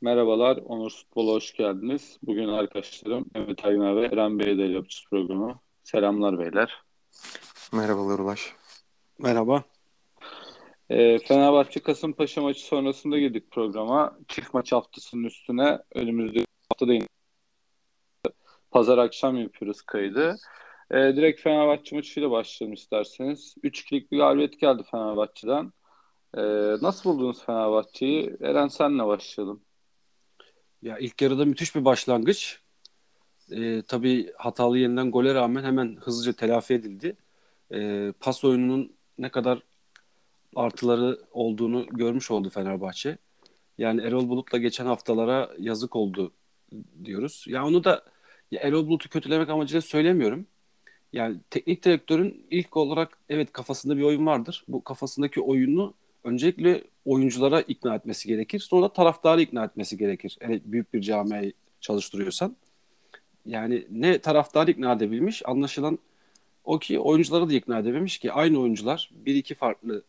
Merhabalar, Onur Futbol'a hoş geldiniz. Bugün arkadaşlarım Mehmet Aygün ve Eren Bey ile yapacağız programı. Selamlar beyler. Merhabalar Ulaş. Merhaba. E, Fenerbahçe Kasımpaşa maçı sonrasında girdik programa. Çift maç haftasının üstüne önümüzde hafta değil. Pazar akşam yapıyoruz kaydı. E, direkt Fenerbahçe maçıyla başlayalım isterseniz. 3-2'lik bir galibiyet geldi Fenerbahçe'den. E, nasıl buldunuz Fenerbahçe'yi? Eren senle başlayalım. Ya ilk yarıda müthiş bir başlangıç. E, tabii hatalı yeniden gole rağmen hemen hızlıca telafi edildi. E, pas oyununun ne kadar artıları olduğunu görmüş oldu Fenerbahçe. Yani Erol Bulut'la geçen haftalara yazık oldu diyoruz. Ya onu da ya Erol Bulut'u kötülemek amacıyla söylemiyorum. Yani teknik direktörün ilk olarak evet kafasında bir oyun vardır. Bu kafasındaki oyunu öncelikle oyunculara ikna etmesi gerekir. Sonra da taraftarı ikna etmesi gerekir. Evet büyük bir camiayı çalıştırıyorsan. Yani ne taraftarı ikna edebilmiş anlaşılan o ki oyuncuları da ikna edebilmiş ki aynı oyuncular bir iki farklı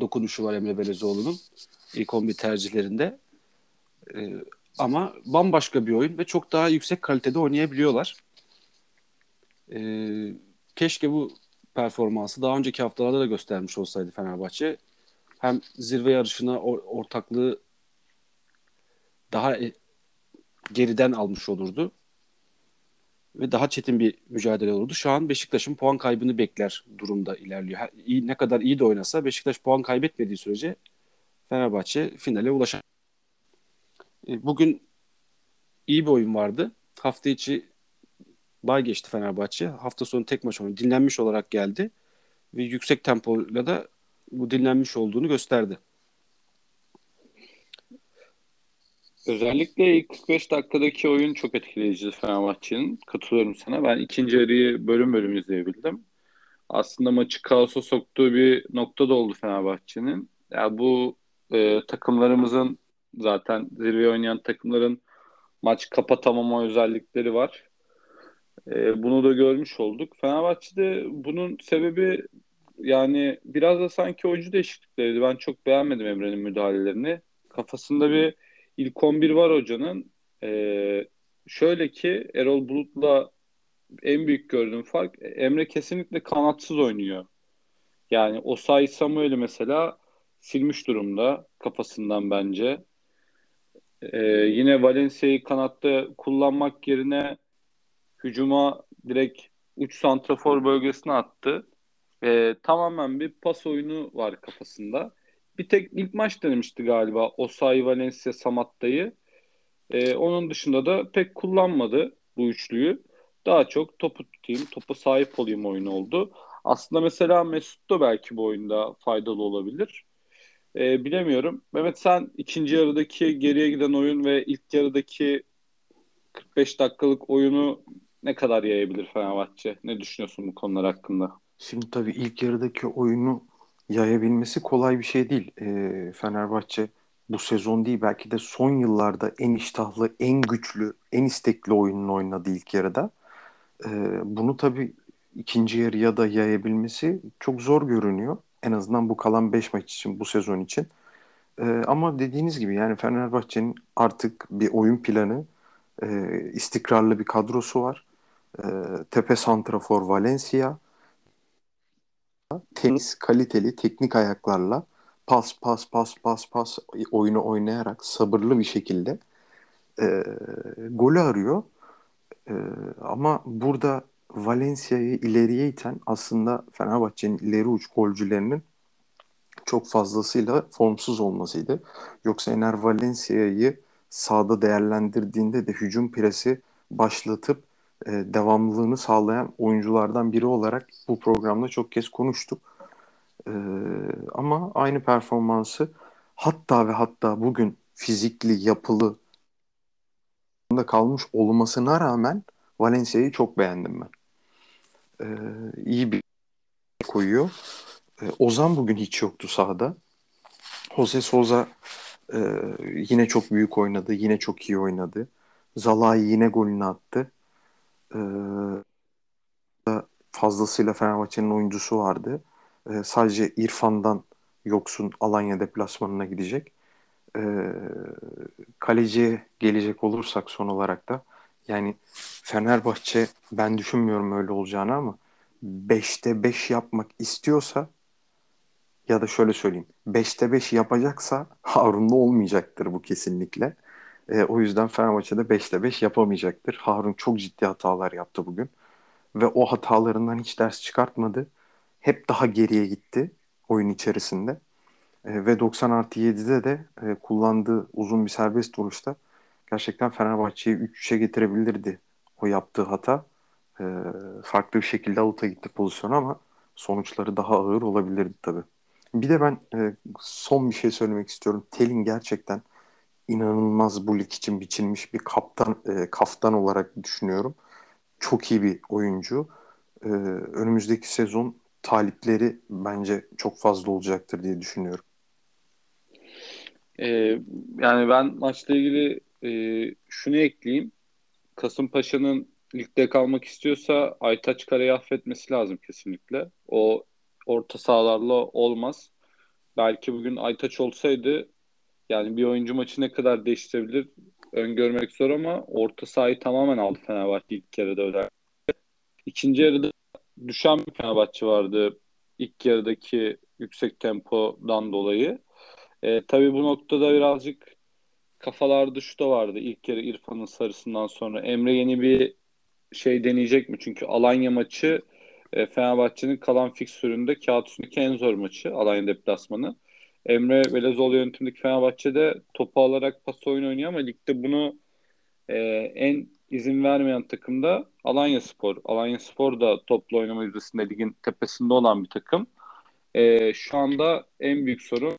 dokunuşu var Emre Belezoğlu'nun ilk 11 tercihlerinde. Ee, ama bambaşka bir oyun ve çok daha yüksek kalitede oynayabiliyorlar. Ee, keşke bu performansı daha önceki haftalarda da göstermiş olsaydı Fenerbahçe. Hem zirve yarışına ortaklığı daha e, geriden almış olurdu. Ve daha çetin bir mücadele olurdu. Şu an Beşiktaş'ın puan kaybını bekler durumda ilerliyor. İyi, ne kadar iyi de oynasa Beşiktaş puan kaybetmediği sürece Fenerbahçe finale ulaşacak. E, bugün iyi bir oyun vardı. Hafta içi bay geçti Fenerbahçe. Hafta sonu tek maç oynadı. Dinlenmiş olarak geldi. Ve yüksek tempoyla da bu dinlenmiş olduğunu gösterdi. Özellikle ilk 45 dakikadaki oyun çok etkileyici Fenerbahçe'nin. Katılıyorum sana. Ben ikinci yarıyı bölüm bölüm izleyebildim. Aslında maçı kaosa soktuğu bir nokta da oldu Fenerbahçe'nin. Ya yani bu e, takımlarımızın zaten zirve oynayan takımların maç kapatamama özellikleri var. E, bunu da görmüş olduk. Fenerbahçe'de bunun sebebi yani biraz da sanki oyuncu değişiklikleriydi. Ben çok beğenmedim Emre'nin müdahalelerini. Kafasında bir ilk 11 var hocanın. Ee, şöyle ki Erol Bulut'la en büyük gördüğüm fark Emre kesinlikle kanatsız oynuyor. Yani o say Samuel'i mesela silmiş durumda kafasından bence. Ee, yine Valencia'yı kanatta kullanmak yerine hücuma direkt uç santrafor bölgesine attı. Ee, tamamen bir pas oyunu var kafasında. Bir tek ilk maç denemişti galiba Osay, Valencia, Samatta'yı. Ee, onun dışında da pek kullanmadı bu üçlüyü. Daha çok topu tutayım, topa sahip olayım oyunu oldu. Aslında mesela Mesut da belki bu oyunda faydalı olabilir. Ee, bilemiyorum. Mehmet sen ikinci yarıdaki geriye giden oyun ve ilk yarıdaki 45 dakikalık oyunu ne kadar yayabilir Fenerbahçe? Ne düşünüyorsun bu konular hakkında? Şimdi tabii ilk yarıdaki oyunu yayabilmesi kolay bir şey değil. E, Fenerbahçe bu sezon değil belki de son yıllarda en iştahlı, en güçlü, en istekli oyununu oynadı ilk yarıda. E, bunu tabii ikinci yarıya da yayabilmesi çok zor görünüyor. En azından bu kalan 5 maç için, bu sezon için. E, ama dediğiniz gibi yani Fenerbahçe'nin artık bir oyun planı, e, istikrarlı bir kadrosu var. E, tepe santrafor Valencia, temiz, kaliteli, teknik ayaklarla pas pas pas pas pas oyunu oynayarak sabırlı bir şekilde e, golü arıyor. E, ama burada Valencia'yı ileriye iten aslında Fenerbahçe'nin ileri uç golcülerinin çok fazlasıyla formsuz olmasıydı. Yoksa Ener Valencia'yı sağda değerlendirdiğinde de hücum presi başlatıp e, devamlılığını sağlayan oyunculardan biri olarak bu programda çok kez konuştuk. E, ama aynı performansı hatta ve hatta bugün fizikli, yapılı da kalmış olmasına rağmen Valencia'yı çok beğendim ben. E, iyi bir koyuyor. E, Ozan bugün hiç yoktu sahada. Jose Souza e, yine çok büyük oynadı. Yine çok iyi oynadı. Zalai yine golünü attı e, fazlasıyla Fenerbahçe'nin oyuncusu vardı. E, sadece İrfan'dan yoksun Alanya deplasmanına gidecek. E, kaleciye gelecek olursak son olarak da yani Fenerbahçe ben düşünmüyorum öyle olacağını ama 5'te 5 yapmak istiyorsa ya da şöyle söyleyeyim 5'te 5 yapacaksa Harun'da olmayacaktır bu kesinlikle. E, o yüzden Fenerbahçe'de 5'te 5 yapamayacaktır. Harun çok ciddi hatalar yaptı bugün. Ve o hatalarından hiç ders çıkartmadı. Hep daha geriye gitti oyun içerisinde. E, ve 90 artı 7'de de e, kullandığı uzun bir serbest duruşta gerçekten Fenerbahçe'yi 3-3'e getirebilirdi o yaptığı hata. E, farklı bir şekilde avuta gitti pozisyona ama sonuçları daha ağır olabilirdi tabii. Bir de ben e, son bir şey söylemek istiyorum. Telin gerçekten inanılmaz bu lig için biçilmiş bir kaptan e, kaftan olarak düşünüyorum. Çok iyi bir oyuncu. E, önümüzdeki sezon talipleri bence çok fazla olacaktır diye düşünüyorum. Ee, yani ben maçla ilgili e, şunu ekleyeyim. Kasımpaşa'nın ligde kalmak istiyorsa Aytaç Kara'yı affetmesi lazım kesinlikle. O orta sahalarla olmaz. Belki bugün Aytaç olsaydı yani bir oyuncu maçı ne kadar değiştirebilir öngörmek zor ama orta sahayı tamamen aldı Fenerbahçe ilk yarıda öyle. İkinci yarıda düşen bir Fenerbahçe vardı ilk yarıdaki yüksek tempodan dolayı. E, tabii bu noktada birazcık kafalarda şu da vardı. İlk yarı İrfan'ın sarısından sonra Emre yeni bir şey deneyecek mi? Çünkü Alanya maçı e, Fenerbahçe'nin kalan fiksüründe kağıt üstündeki en zor maçı Alanya deplasmanı. Emre Belezoğlu yönetimindeki Fenerbahçe'de topu alarak pas oyun oynuyor ama ligde bunu e, en izin vermeyen takım da Alanya Spor. Alanya Spor da toplu oynama yüzdesinde ligin tepesinde olan bir takım. E, şu anda en büyük sorun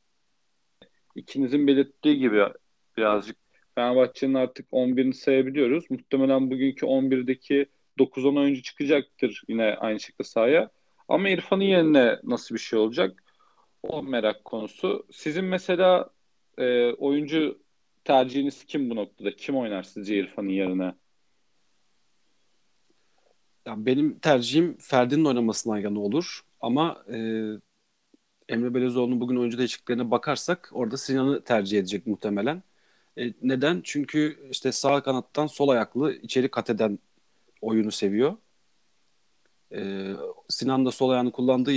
ikinizin belirttiği gibi birazcık Fenerbahçe'nin artık 11'ini sayabiliyoruz. Muhtemelen bugünkü 11'deki 9-10 oyuncu çıkacaktır yine aynı şekilde sahaya. Ama İrfan'ın yerine nasıl bir şey olacak? O merak konusu. Sizin mesela e, oyuncu tercihiniz kim bu noktada? Kim oynar sizce İrfan'ın yerine? Yani benim tercihim Ferdi'nin oynamasından yana olur. Ama e, Emre Belezoğlu'nun bugün oyuncu değişikliklerine bakarsak orada Sinan'ı tercih edecek muhtemelen. E, neden? Çünkü işte sağ kanattan sol ayaklı içeri kat eden oyunu seviyor. E, Sinan da sol ayağını kullandığı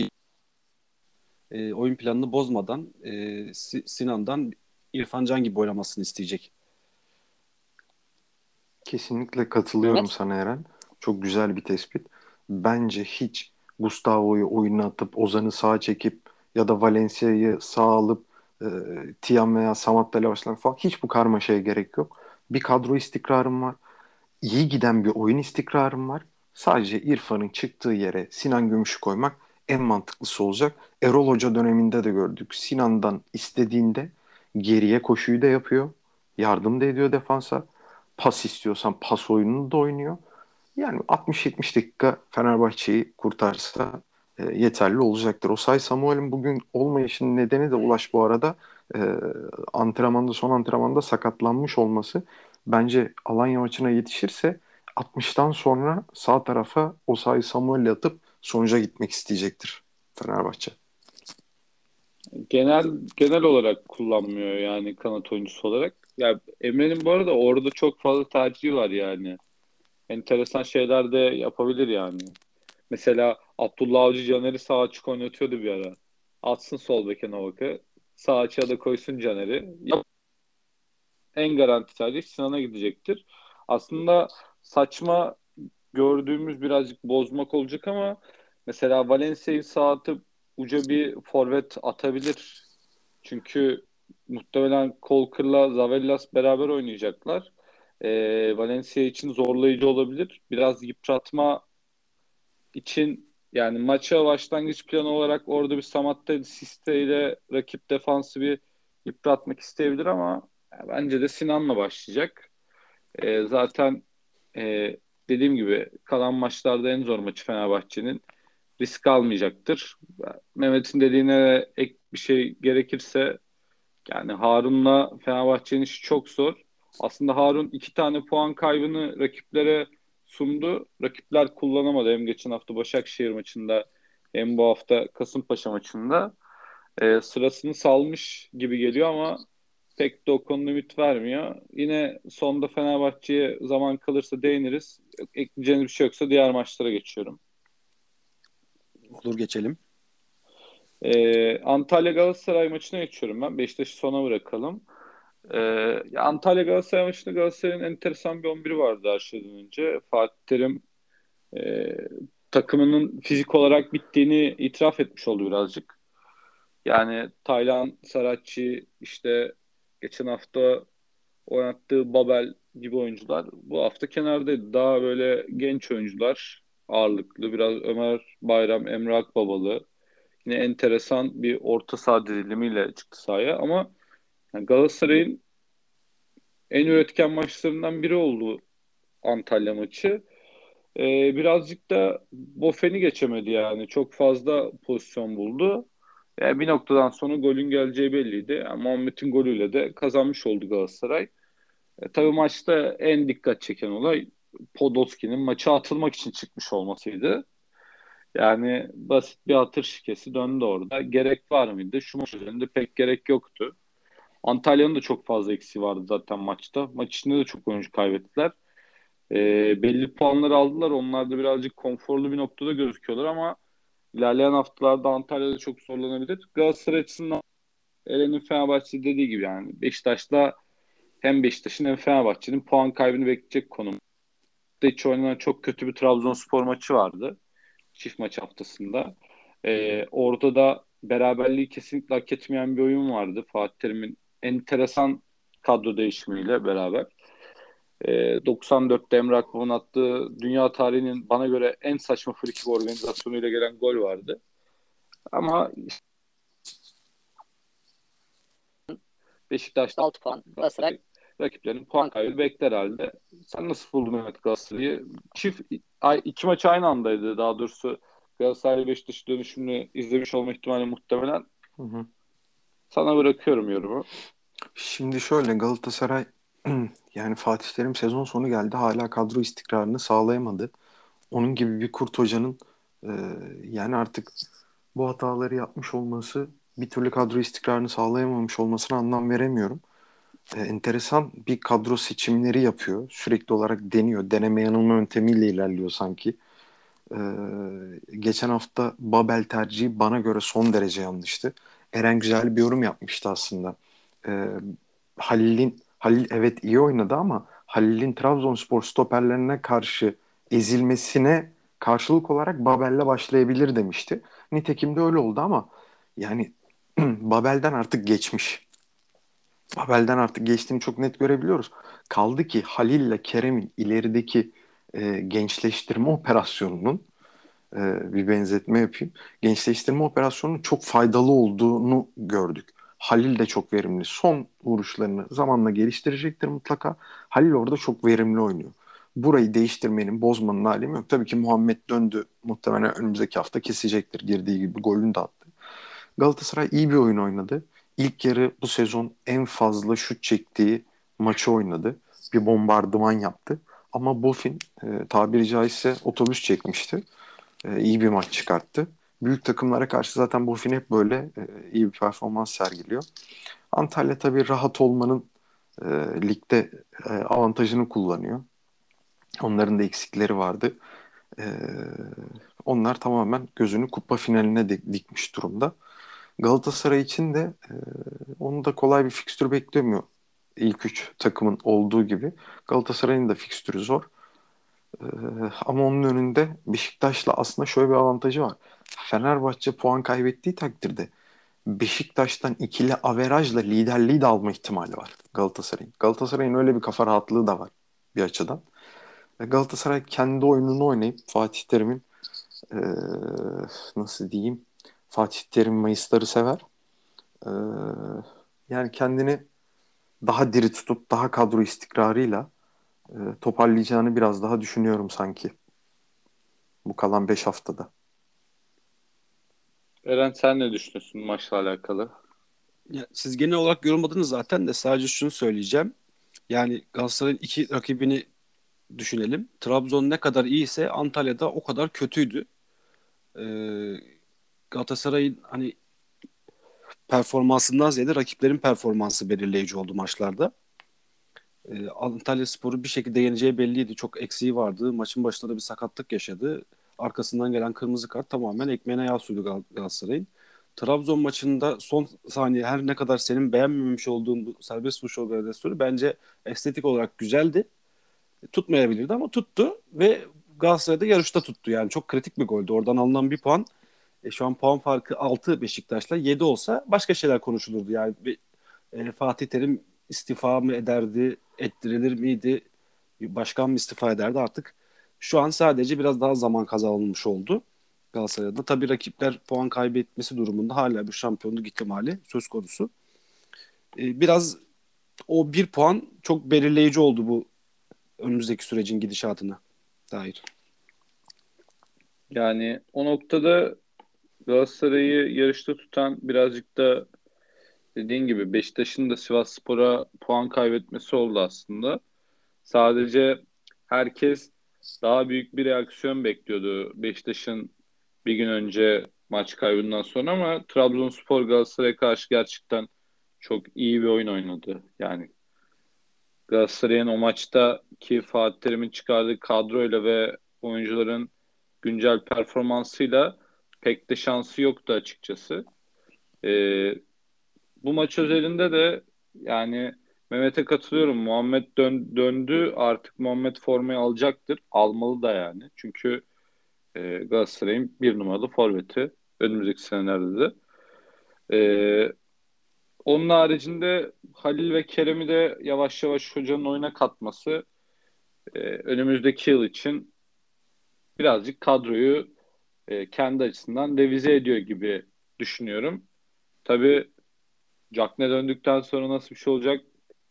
e, oyun planını bozmadan e, Sinan'dan İrfan Can gibi oynamasını isteyecek. Kesinlikle katılıyorum evet. sana Eren. Çok güzel bir tespit. Bence hiç Gustavo'yu oyuna atıp Ozan'ı sağa çekip ya da Valencia'yı sağ alıp e, Tiam veya Samatta'yla başlamak falan hiç bu karmaşaya gerek yok. Bir kadro istikrarım var. İyi giden bir oyun istikrarım var. Sadece İrfan'ın çıktığı yere Sinan Gümüş'ü koymak en mantıklısı olacak. Erol Hoca döneminde de gördük. Sinan'dan istediğinde geriye koşuyu da yapıyor. Yardım da ediyor defansa. Pas istiyorsan pas oyununu da oynuyor. Yani 60-70 dakika Fenerbahçe'yi kurtarsa e, yeterli olacaktır. O say Samuel'in bugün olmayışının nedeni de Ulaş bu arada e, antrenmanda son antrenmanda sakatlanmış olması. Bence Alanya maçına yetişirse 60'tan sonra sağ tarafa o sayı Samuel'le atıp sonuca gitmek isteyecektir Fenerbahçe. Genel genel olarak kullanmıyor yani kanat oyuncusu olarak. Ya Emre'nin bu arada orada çok fazla tercihi var yani. Enteresan şeyler de yapabilir yani. Mesela Abdullah Avcı Caner'i sağ açık oynatıyordu bir ara. Atsın sol beke Novak'ı. Sağ açığa da koysun Caner'i. En garanti tercih Sinan'a gidecektir. Aslında saçma gördüğümüz birazcık bozmak olacak ama mesela Valencia'yı sağ uca bir forvet atabilir. Çünkü muhtemelen Kolkır'la Zavellas beraber oynayacaklar. E, Valencia için zorlayıcı olabilir. Biraz yıpratma için yani maça başlangıç planı olarak orada bir Samatta Siste ile rakip defansı bir yıpratmak isteyebilir ama bence de Sinan'la başlayacak. E, zaten e, dediğim gibi kalan maçlarda en zor maçı Fenerbahçe'nin risk almayacaktır. Mehmet'in dediğine ek bir şey gerekirse yani Harun'la Fenerbahçe'nin işi çok zor. Aslında Harun iki tane puan kaybını rakiplere sundu. Rakipler kullanamadı hem geçen hafta Başakşehir maçında hem bu hafta Kasımpaşa maçında. E, sırasını salmış gibi geliyor ama pek de o konuda ümit vermiyor. Yine sonda Fenerbahçe'ye zaman kalırsa değiniriz. Ekleyeceğiniz bir şey yoksa diğer maçlara geçiyorum. Olur geçelim. Ee, Antalya Galatasaray maçına geçiyorum ben. Beşiktaş'ı sona bırakalım. Ee, ya Antalya Galatasaray maçında Galatasaray'ın enteresan bir 11'i vardı her şeyden önce. Fatih Terim e, takımının fizik olarak bittiğini itiraf etmiş oldu birazcık. Yani Taylan Saratçı işte geçen hafta oynattığı Babel gibi oyuncular bu hafta kenardaydı. Daha böyle genç oyuncular ağırlıklı. Biraz Ömer Bayram, Emre Akbabalı. Yine enteresan bir orta saha dizilimiyle çıktı sahaya ama Galatasaray'ın en üretken maçlarından biri oldu Antalya maçı. Ee, birazcık da Bofen'i geçemedi yani. Çok fazla pozisyon buldu. Yani bir noktadan sonra golün geleceği belliydi. Yani Muhammed'in golüyle de kazanmış oldu Galatasaray. E, tabii maçta en dikkat çeken olay Podolski'nin maça atılmak için çıkmış olmasıydı. Yani basit bir hatır şikesi döndü orada. Gerek var mıydı? Şu maç üzerinde pek gerek yoktu. Antalya'nın da çok fazla eksiği vardı zaten maçta. Maç içinde de çok oyuncu kaybettiler. E, belli puanları aldılar. Onlar da birazcık konforlu bir noktada gözüküyorlar ama ilerleyen haftalarda Antalya'da çok zorlanabilir. Galatasaray açısından Eren'in Fenerbahçe dediği gibi yani Beşiktaş'la hem Beşiktaş'ın hem Fenerbahçe'nin puan kaybını bekleyecek konum. Hiç oynanan çok kötü bir Trabzonspor maçı vardı. Çift maç haftasında. Ee, orada da beraberliği kesinlikle hak etmeyen bir oyun vardı. Fatih Terim'in enteresan kadro değişimiyle beraber. E, 94'te Emre Akbab'ın attığı dünya tarihinin bana göre en saçma frikik organizasyonuyla gelen gol vardı. Ama Beşiktaş'ta 6 puan. Galatasaray rakiplerinin puan kaybı bekler halde. Sen nasıl buldun Mehmet Galatasaray'ı? Çift ay, iki maç aynı andaydı daha doğrusu. Galatasaray Beşiktaş dönüşümünü izlemiş olma ihtimali muhtemelen. Hı hı. Sana bırakıyorum yorumu. Şimdi şöyle Galatasaray yani Fatih Terim sezon sonu geldi hala kadro istikrarını sağlayamadı. Onun gibi bir Kurt Hoca'nın e, yani artık bu hataları yapmış olması bir türlü kadro istikrarını sağlayamamış olmasına anlam veremiyorum. E, enteresan bir kadro seçimleri yapıyor. Sürekli olarak deniyor. Deneme yanılma yöntemiyle ilerliyor sanki. E, geçen hafta Babel tercihi bana göre son derece yanlıştı. Eren güzel bir yorum yapmıştı aslında. E, Halil'in Halil evet iyi oynadı ama Halil'in Trabzonspor stoperlerine karşı ezilmesine karşılık olarak Babel'le başlayabilir demişti. Nitekim de öyle oldu ama yani Babel'den artık geçmiş. Babel'den artık geçtiğini çok net görebiliyoruz. Kaldı ki Halil'le Kerem'in ilerideki e, gençleştirme operasyonunun e, bir benzetme yapayım. Gençleştirme operasyonunun çok faydalı olduğunu gördük. Halil de çok verimli. Son vuruşlarını zamanla geliştirecektir mutlaka. Halil orada çok verimli oynuyor. Burayı değiştirmenin, bozmanın alemi yok. Tabii ki Muhammed döndü. Muhtemelen önümüzdeki hafta kesecektir. Girdiği gibi golünü de attı. Galatasaray iyi bir oyun oynadı. İlk yarı bu sezon en fazla şut çektiği maçı oynadı. Bir bombardıman yaptı. Ama Bofin e, tabiri caizse otobüs çekmişti. E, iyi bir maç çıkarttı. Büyük takımlara karşı zaten Bofin hep böyle e, iyi bir performans sergiliyor. Antalya tabii rahat olmanın e, ligde e, avantajını kullanıyor. Onların da eksikleri vardı. E, onlar tamamen gözünü kupa finaline de, dikmiş durumda. Galatasaray için de e, onu da kolay bir fikstür beklemiyor. İlk üç takımın olduğu gibi. Galatasaray'ın da fikstürü zor. E, ama onun önünde Beşiktaş'la aslında şöyle bir avantajı var. Fenerbahçe puan kaybettiği takdirde Beşiktaş'tan ikili averajla liderliği de alma ihtimali var Galatasaray'ın. Galatasaray'ın öyle bir kafa rahatlığı da var bir açıdan. Galatasaray kendi oyununu oynayıp Fatih Terim'in e, nasıl diyeyim Fatih Terim Mayısları sever. E, yani kendini daha diri tutup daha kadro istikrarıyla e, toparlayacağını biraz daha düşünüyorum sanki. Bu kalan 5 haftada. Eren sen ne düşünüyorsun maçla alakalı? Ya, siz genel olarak yorumladınız zaten de sadece şunu söyleyeceğim. Yani Galatasaray'ın iki rakibini düşünelim. Trabzon ne kadar iyiyse Antalya'da o kadar kötüydü. Ee, Galatasaray'ın hani performansından ziyade rakiplerin performansı belirleyici oldu maçlarda. E, Antalya Spor'u bir şekilde yeneceği belliydi. Çok eksiği vardı. Maçın başında da bir sakatlık yaşadı. Arkasından gelen kırmızı kart tamamen ekmeğine yağ sürdü Gal- Galatasaray'ın. Trabzon maçında son saniye her ne kadar senin beğenmemiş olduğun bu serbest vuruş organizasyonu bence estetik olarak güzeldi. Tutmayabilirdi ama tuttu ve Galatasaray'da yarışta tuttu. Yani çok kritik bir goldü. Oradan alınan bir puan e, şu an puan farkı 6 Beşiktaş'la 7 olsa başka şeyler konuşulurdu. Yani bir, e, Fatih Terim istifa mı ederdi, ettirilir miydi, başkan mı istifa ederdi artık. Şu an sadece biraz daha zaman kazanılmış oldu Galatasaray'da. Tabii rakipler puan kaybetmesi durumunda hala bir şampiyonluk ihtimali söz konusu. E, biraz o bir puan çok belirleyici oldu bu önümüzdeki sürecin gidişatına dair. Yani o noktada Galatasaray'ı yarışta tutan birazcık da dediğin gibi Beşiktaş'ın da Sivasspor'a puan kaybetmesi oldu aslında. Sadece herkes daha büyük bir reaksiyon bekliyordu Beşiktaş'ın bir gün önce maç kaybından sonra ama Trabzonspor Galatasaray'a karşı gerçekten çok iyi bir oyun oynadı. Yani Galatasaray'ın o maçta ki Fatih Terim'in çıkardığı kadroyla ve oyuncuların güncel performansıyla pek de şansı yoktu açıkçası. Ee, bu maç özelinde de yani Mehmet'e katılıyorum. Muhammed dön, döndü. Artık Muhammed formayı alacaktır. Almalı da yani. Çünkü e, Galatasaray'ın bir numaralı forveti. Önümüzdeki senelerde de. E, onun haricinde Halil ve Kerem'i de yavaş yavaş hocanın oyuna katması e, önümüzdeki yıl için birazcık kadroyu e, kendi açısından revize ediyor gibi düşünüyorum. Tabii Cagney döndükten sonra nasıl bir şey olacak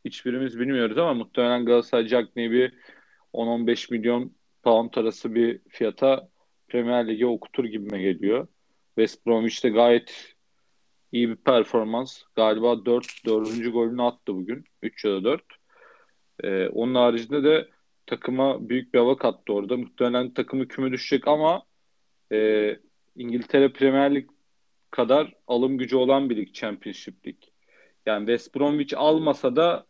hiçbirimiz bilmiyoruz ama muhtemelen Galatasaray Cagney'i bir 10-15 milyon pound arası bir fiyata Premier Lig'e okutur gibime geliyor. West Bromwich de gayet iyi bir performans. Galiba 4 4. golünü attı bugün. 3 ya da 4. Ee, onun haricinde de takıma büyük bir hava kattı orada. Muhtemelen takımı küme düşecek ama e, İngiltere Premier Lig kadar alım gücü olan bir lig Championship Lig. Yani West Bromwich almasa da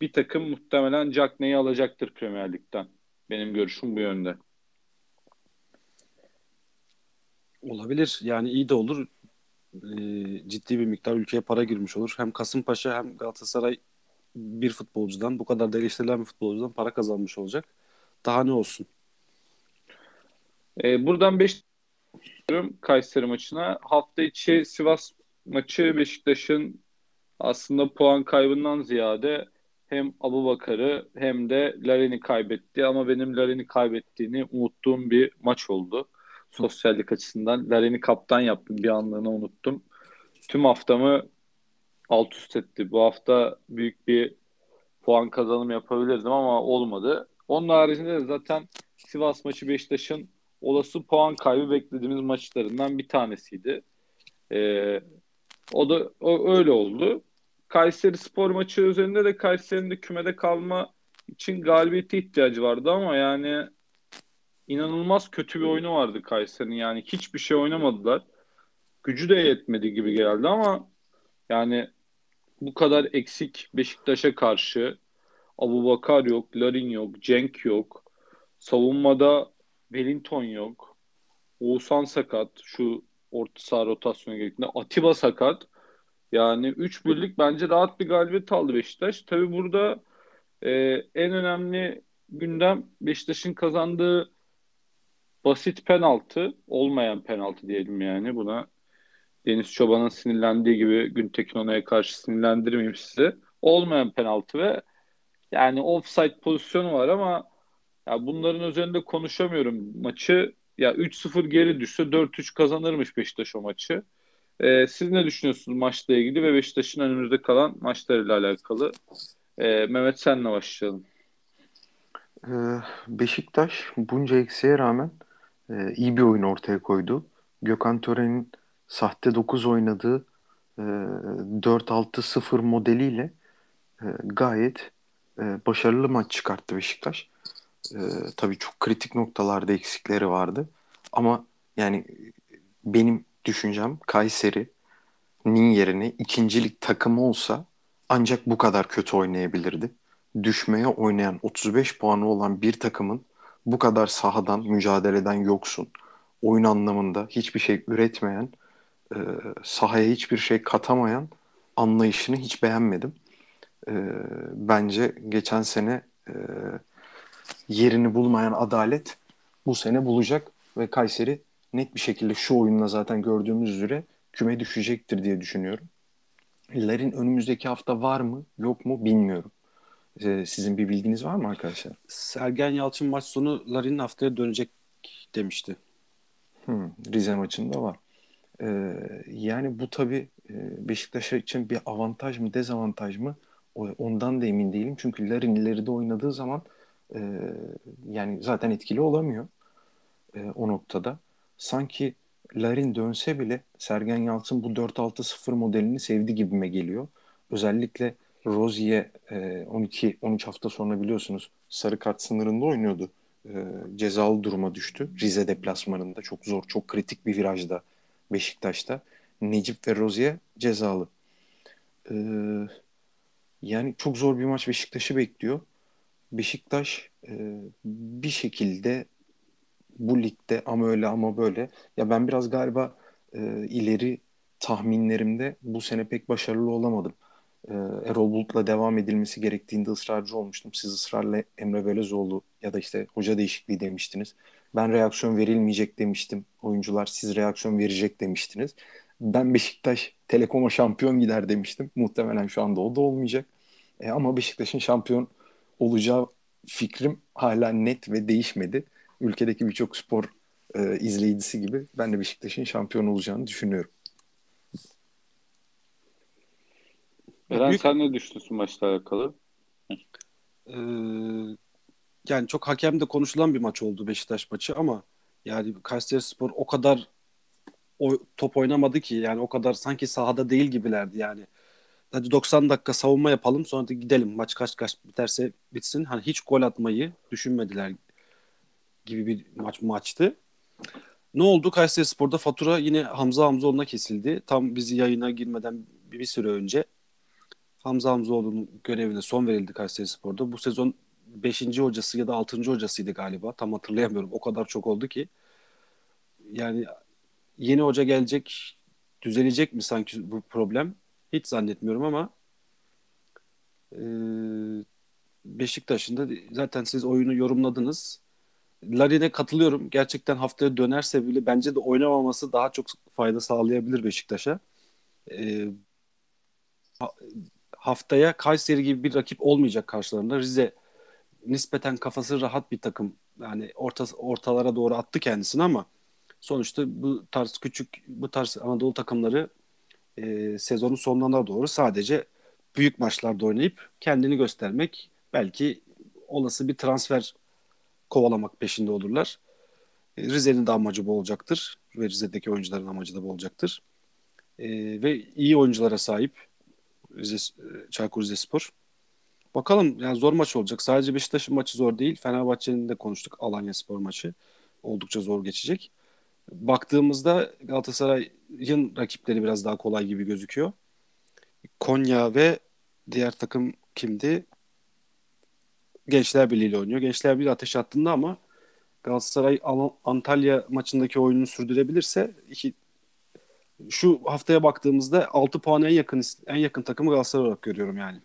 bir takım muhtemelen Jack Ney'i alacaktır Premier Lig'den. Benim görüşüm bu yönde. Olabilir. Yani iyi de olur. Ee, ciddi bir miktar ülkeye para girmiş olur. Hem Kasımpaşa hem Galatasaray bir futbolcudan bu kadar da eleştirilen bir futbolcudan para kazanmış olacak. Daha ne olsun? Ee, buradan 5 Kayseri maçına. Hafta içi Sivas maçı Beşiktaş'ın aslında puan kaybından ziyade hem Abu Bakar'ı hem de Larin'i kaybetti ama benim Larin'i kaybettiğini unuttuğum bir maç oldu. Sosyallik açısından. Larin'i kaptan yaptım bir anlığına unuttum. Tüm haftamı alt üst etti. Bu hafta büyük bir puan kazanım yapabilirdim ama olmadı. Onun haricinde de zaten Sivas maçı Beşiktaş'ın olası puan kaybı beklediğimiz maçlarından bir tanesiydi. Ee, o da o, öyle oldu. Kayseri spor maçı üzerinde de Kayseri'nin de kümede kalma için galibiyete ihtiyacı vardı ama yani inanılmaz kötü bir oyunu vardı Kayseri'nin. Yani hiçbir şey oynamadılar. Gücü de yetmedi gibi geldi ama yani bu kadar eksik Beşiktaş'a karşı Abu Bakar yok, Larin yok, Cenk yok. Savunmada Wellington yok. Oğuzhan sakat. Şu orta saha rotasyonu gerektiğinde. Atiba sakat. Yani 3 birlik bence rahat bir galibiyet aldı Beşiktaş. Tabi burada e, en önemli gündem Beşiktaş'ın kazandığı basit penaltı, olmayan penaltı diyelim yani buna. Deniz Çoban'ın sinirlendiği gibi Güntekin Onay'a karşı sinirlendirmeyeyim sizi. Olmayan penaltı ve yani offside pozisyonu var ama ya bunların üzerinde konuşamıyorum. Maçı ya 3-0 geri düşse 4-3 kazanırmış Beşiktaş o maçı. Ee, siz ne düşünüyorsunuz maçla ilgili ve Beşiktaş'ın önümüzde kalan maçlarıyla alakalı? Ee, Mehmet senle başlayalım. Ee, Beşiktaş bunca eksiğe rağmen e, iyi bir oyun ortaya koydu. Gökhan Tören'in sahte 9 oynadığı e, 4-6-0 modeliyle e, gayet e, başarılı maç çıkarttı Beşiktaş. E, tabii çok kritik noktalarda eksikleri vardı. Ama yani benim düşüncem Kayseri nin yerine ikincilik takımı olsa ancak bu kadar kötü oynayabilirdi. Düşmeye oynayan 35 puanı olan bir takımın bu kadar sahadan, mücadeleden yoksun, oyun anlamında hiçbir şey üretmeyen, e, sahaya hiçbir şey katamayan anlayışını hiç beğenmedim. E, bence geçen sene e, yerini bulmayan adalet bu sene bulacak ve Kayseri net bir şekilde şu oyunla zaten gördüğümüz üzere küme düşecektir diye düşünüyorum. Larin önümüzdeki hafta var mı yok mu bilmiyorum. Ee, sizin bir bilginiz var mı arkadaşlar? Sergen Yalçın maç sonu Larin'in haftaya dönecek demişti. Hmm, Rize maçında var. Ee, yani bu tabii e, Beşiktaş için bir avantaj mı dezavantaj mı ondan da emin değilim. Çünkü Larin ileride oynadığı zaman e, yani zaten etkili olamıyor e, o noktada. Sanki Larin dönse bile Sergen Yalçın bu 4-6-0 modelini sevdi gibime geliyor. Özellikle Rozier 12-13 hafta sonra biliyorsunuz sarı kart sınırında oynuyordu. E, cezalı duruma düştü. Rize deplasmanında çok zor, çok kritik bir virajda Beşiktaş'ta. Necip ve Rozier cezalı. E, yani çok zor bir maç Beşiktaş'ı bekliyor. Beşiktaş e, bir şekilde bu ligde ama öyle ama böyle. Ya ben biraz galiba e, ileri tahminlerimde bu sene pek başarılı olamadım. E, Erol Bulut'la devam edilmesi gerektiğinde ısrarcı olmuştum. Siz ısrarla Emre Belözoğlu ya da işte hoca değişikliği demiştiniz. Ben reaksiyon verilmeyecek demiştim. Oyuncular siz reaksiyon verecek demiştiniz. Ben Beşiktaş Telekom'a şampiyon gider demiştim. Muhtemelen şu anda o da olmayacak. E, ama Beşiktaş'ın şampiyon olacağı fikrim hala net ve değişmedi ülkedeki birçok spor e, izleyicisi gibi ben de Beşiktaş'ın şampiyon olacağını düşünüyorum. Eren Büyük... sen ne düşünüyorsun maçla alakalı? Ee, yani çok hakemde konuşulan bir maç oldu Beşiktaş maçı ama yani Kayseri Spor o kadar o, top oynamadı ki yani o kadar sanki sahada değil gibilerdi yani. Hadi 90 dakika savunma yapalım sonra da gidelim maç kaç kaç biterse bitsin. Hani hiç gol atmayı düşünmediler gibi bir maç maçtı. Ne oldu? Kayseri Spor'da fatura yine Hamza Hamzoğlu'na kesildi. Tam bizi yayına girmeden bir, süre önce Hamza Hamzoğlu'nun görevine son verildi Kayseri Spor'da. Bu sezon 5. hocası ya da 6. hocasıydı galiba. Tam hatırlayamıyorum. O kadar çok oldu ki. Yani yeni hoca gelecek, düzelecek mi sanki bu problem? Hiç zannetmiyorum ama e, Beşiktaş'ın da zaten siz oyunu yorumladınız. Larin'e katılıyorum. Gerçekten haftaya dönerse bile bence de oynamaması daha çok fayda sağlayabilir Beşiktaş'a. Ee, haftaya Kayseri gibi bir rakip olmayacak karşılarında. Rize nispeten kafası rahat bir takım. Yani orta, ortalara doğru attı kendisini ama sonuçta bu tarz küçük bu tarz Anadolu takımları e, sezonun sonlarına doğru sadece büyük maçlarda oynayıp kendini göstermek belki olası bir transfer kovalamak peşinde olurlar. E, Rize'nin de amacı bu olacaktır. Ve Rize'deki oyuncuların amacı da bu olacaktır. E, ve iyi oyunculara sahip Rize, e, Çaykur Rizespor. Bakalım yani zor maç olacak. Sadece Beşiktaş'ın maçı zor değil. Fenerbahçe'nin de konuştuk Alanya Spor maçı. Oldukça zor geçecek. Baktığımızda Galatasaray'ın rakipleri biraz daha kolay gibi gözüküyor. Konya ve diğer takım kimdi? Gençler Birliği ile oynuyor. Gençler Birliği ateş attığında ama Galatasaray Antalya maçındaki oyununu sürdürebilirse iki şu haftaya baktığımızda 6 puan en yakın en yakın takımı Galatasaray olarak görüyorum yani.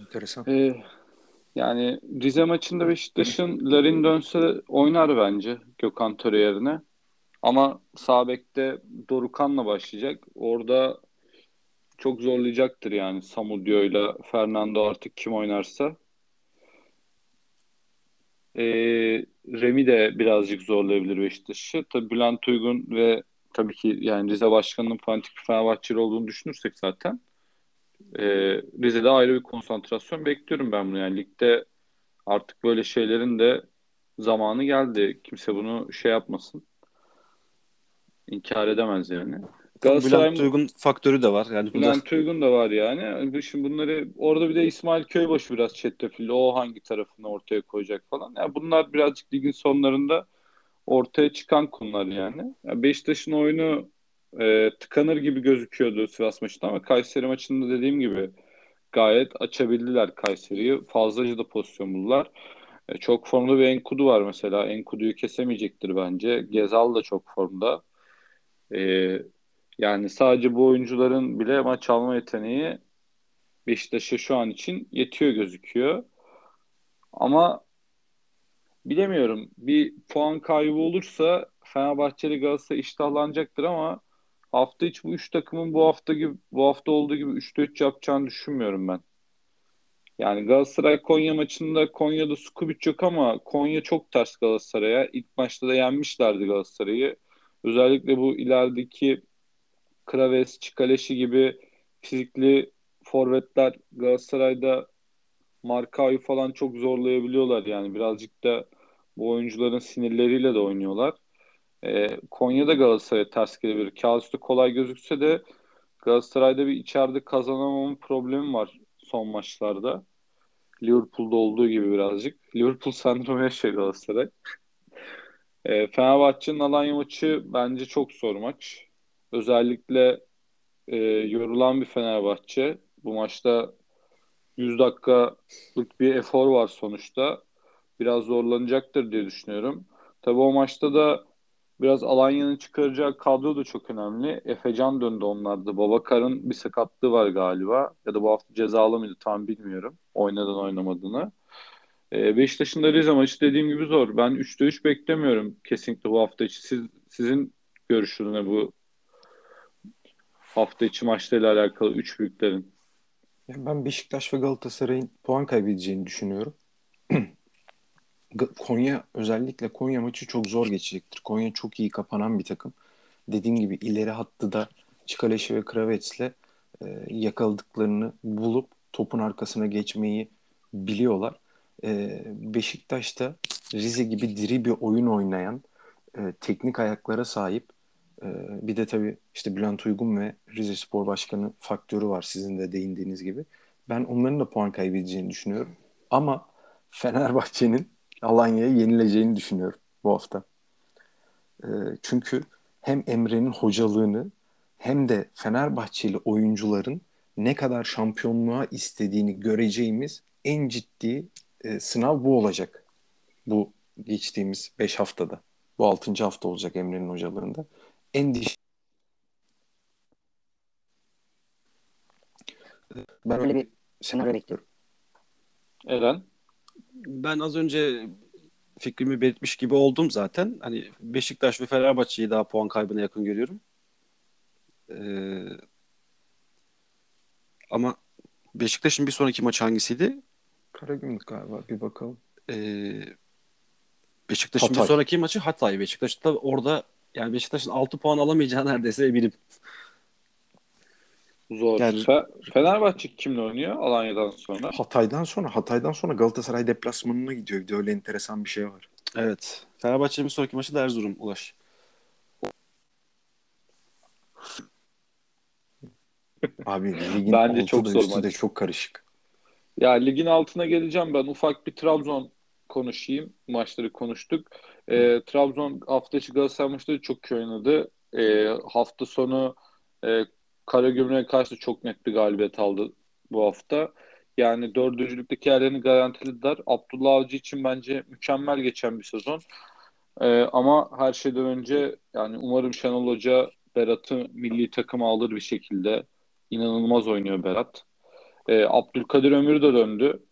Enteresan. Ee, yani Rize maçında Beşiktaş'ın Larin dönse oynar bence Gökhan Töre yerine. Ama sağ Dorukan'la başlayacak. Orada çok zorlayacaktır yani Samudio ile Fernando artık kim oynarsa. Ee, Remi de birazcık zorlayabilir Beşiktaş'ı. Tabii Bülent Uygun ve tabii ki yani Rize Başkanı'nın fanatik Fenerbahçeli olduğunu düşünürsek zaten e, Rize'de ayrı bir konsantrasyon bekliyorum ben bunu. Yani ligde artık böyle şeylerin de zamanı geldi. Kimse bunu şey yapmasın. İnkar edemez yani. Galatasaray Bülent Uygun faktörü de var. Yani Bülent Uygun da var yani. Şimdi bunları orada bir de İsmail Köybaşı biraz çetrefilli. O hangi tarafını ortaya koyacak falan. Yani bunlar birazcık ligin sonlarında ortaya çıkan konular yani. yani Beşiktaş'ın oyunu e, tıkanır gibi gözüküyordu Sivas maçında ama Kayseri maçında dediğim gibi gayet açabildiler Kayseri'yi. Fazlaca da pozisyon buldular. E, çok formda bir Enkudu var mesela. Enkudu'yu kesemeyecektir bence. Gezal da çok formda. E, yani sadece bu oyuncuların bile maç alma yeteneği Beşiktaş'a şu an için yetiyor gözüküyor. Ama bilemiyorum. Bir puan kaybı olursa Fenerbahçeli Galatasaray iştahlanacaktır ama hafta içi bu üç takımın bu hafta gibi bu hafta olduğu gibi 3'te 3 yapacağını düşünmüyorum ben. Yani Galatasaray Konya maçında Konya'da Skubic yok ama Konya çok ters Galatasaray'a. İlk maçta da yenmişlerdi Galatasaray'ı. Özellikle bu ilerideki Kraves, Çikaleşi gibi fizikli forvetler Galatasaray'da Markao'yu falan çok zorlayabiliyorlar yani birazcık da bu oyuncuların sinirleriyle de oynuyorlar. Ee, Konya'da Galatasaray'a ters gelebilir. Kağıt kolay gözükse de Galatasaray'da bir içeride kazanamama problemi var son maçlarda. Liverpool'da olduğu gibi birazcık. Liverpool sendromu yaşıyor Galatasaray. E, Fenerbahçe'nin Alanya maçı bence çok zor maç. Özellikle e, yorulan bir Fenerbahçe. Bu maçta 100 dakikalık bir efor var sonuçta. Biraz zorlanacaktır diye düşünüyorum. Tabii o maçta da biraz Alanya'nın çıkaracağı kadro da çok önemli. Efecan döndü onlarda. Babakar'ın bir sakatlığı var galiba. Ya da bu hafta cezalı mıydı tam bilmiyorum. Oynadan oynamadığını. Ee, Beşiktaş'ın da Rize maçı dediğim gibi zor. Ben 3'te 3 beklemiyorum kesinlikle bu hafta içi. Siz, sizin görüşünüz bu hafta içi maçlarıyla alakalı 3 büyüklerin? Ben Beşiktaş ve Galatasaray'ın puan kaybedeceğini düşünüyorum. Konya özellikle Konya maçı çok zor geçecektir. Konya çok iyi kapanan bir takım. Dediğim gibi ileri hattı da Çikaleşi ve Kravets'le e, yakaladıklarını bulup topun arkasına geçmeyi biliyorlar. E, Beşiktaş'ta Rize gibi diri bir oyun oynayan, e, teknik ayaklara sahip e, bir de tabii işte Bülent Uygun ve Rize Spor Başkanı faktörü var sizin de değindiğiniz gibi. Ben onların da puan kaybedeceğini düşünüyorum. Ama Fenerbahçe'nin Alanya'ya yenileceğini düşünüyorum bu hafta. E, çünkü hem Emre'nin hocalığını hem de Fenerbahçeli oyuncuların ne kadar şampiyonluğa istediğini göreceğimiz en ciddi e, sınav bu olacak. Bu geçtiğimiz 5 haftada. Bu 6. hafta olacak Emre'nin hocalığında. En diş ben öyle bir senaryo bekliyorum. Eren? Ben az önce fikrimi belirtmiş gibi oldum zaten. Hani Beşiktaş ve Fenerbahçe'yi daha puan kaybına yakın görüyorum. Ee, ama Beşiktaş'ın bir sonraki maç hangisiydi? Karagümrük galiba bir bakalım. Ee, Beşiktaş'ın bir sonraki maçı Hatay. Beşiktaş da orada yani Beşiktaş'ın 6 puan alamayacağı neredeyse eminim. Zor. Yani, Fenerbahçe kimle oynuyor Alanya'dan sonra? Hatay'dan sonra. Hatay'dan sonra Galatasaray deplasmanına gidiyor. Bir de öyle enteresan bir şey var. Evet. Fenerbahçe'nin bir sonraki maçı da Erzurum Ulaş. Abi ligin Bence çok zor maç. de çok karışık. Ya ligin altına geleceğim ben. Ufak bir Trabzon konuşayım. Maçları konuştuk. E, Trabzon hafta içi Galatasaray maçları çok iyi oynadı. E, hafta sonu e, Karagümrük'e karşı çok net bir galibiyet aldı bu hafta. Yani dördüncülükteki yerlerini garantilediler. Abdullah Avcı için bence mükemmel geçen bir sezon. Ee, ama her şeyden önce yani umarım Şenol Hoca Berat'ı milli takıma alır bir şekilde. İnanılmaz oynuyor Berat. Ee, Abdülkadir Ömür de döndü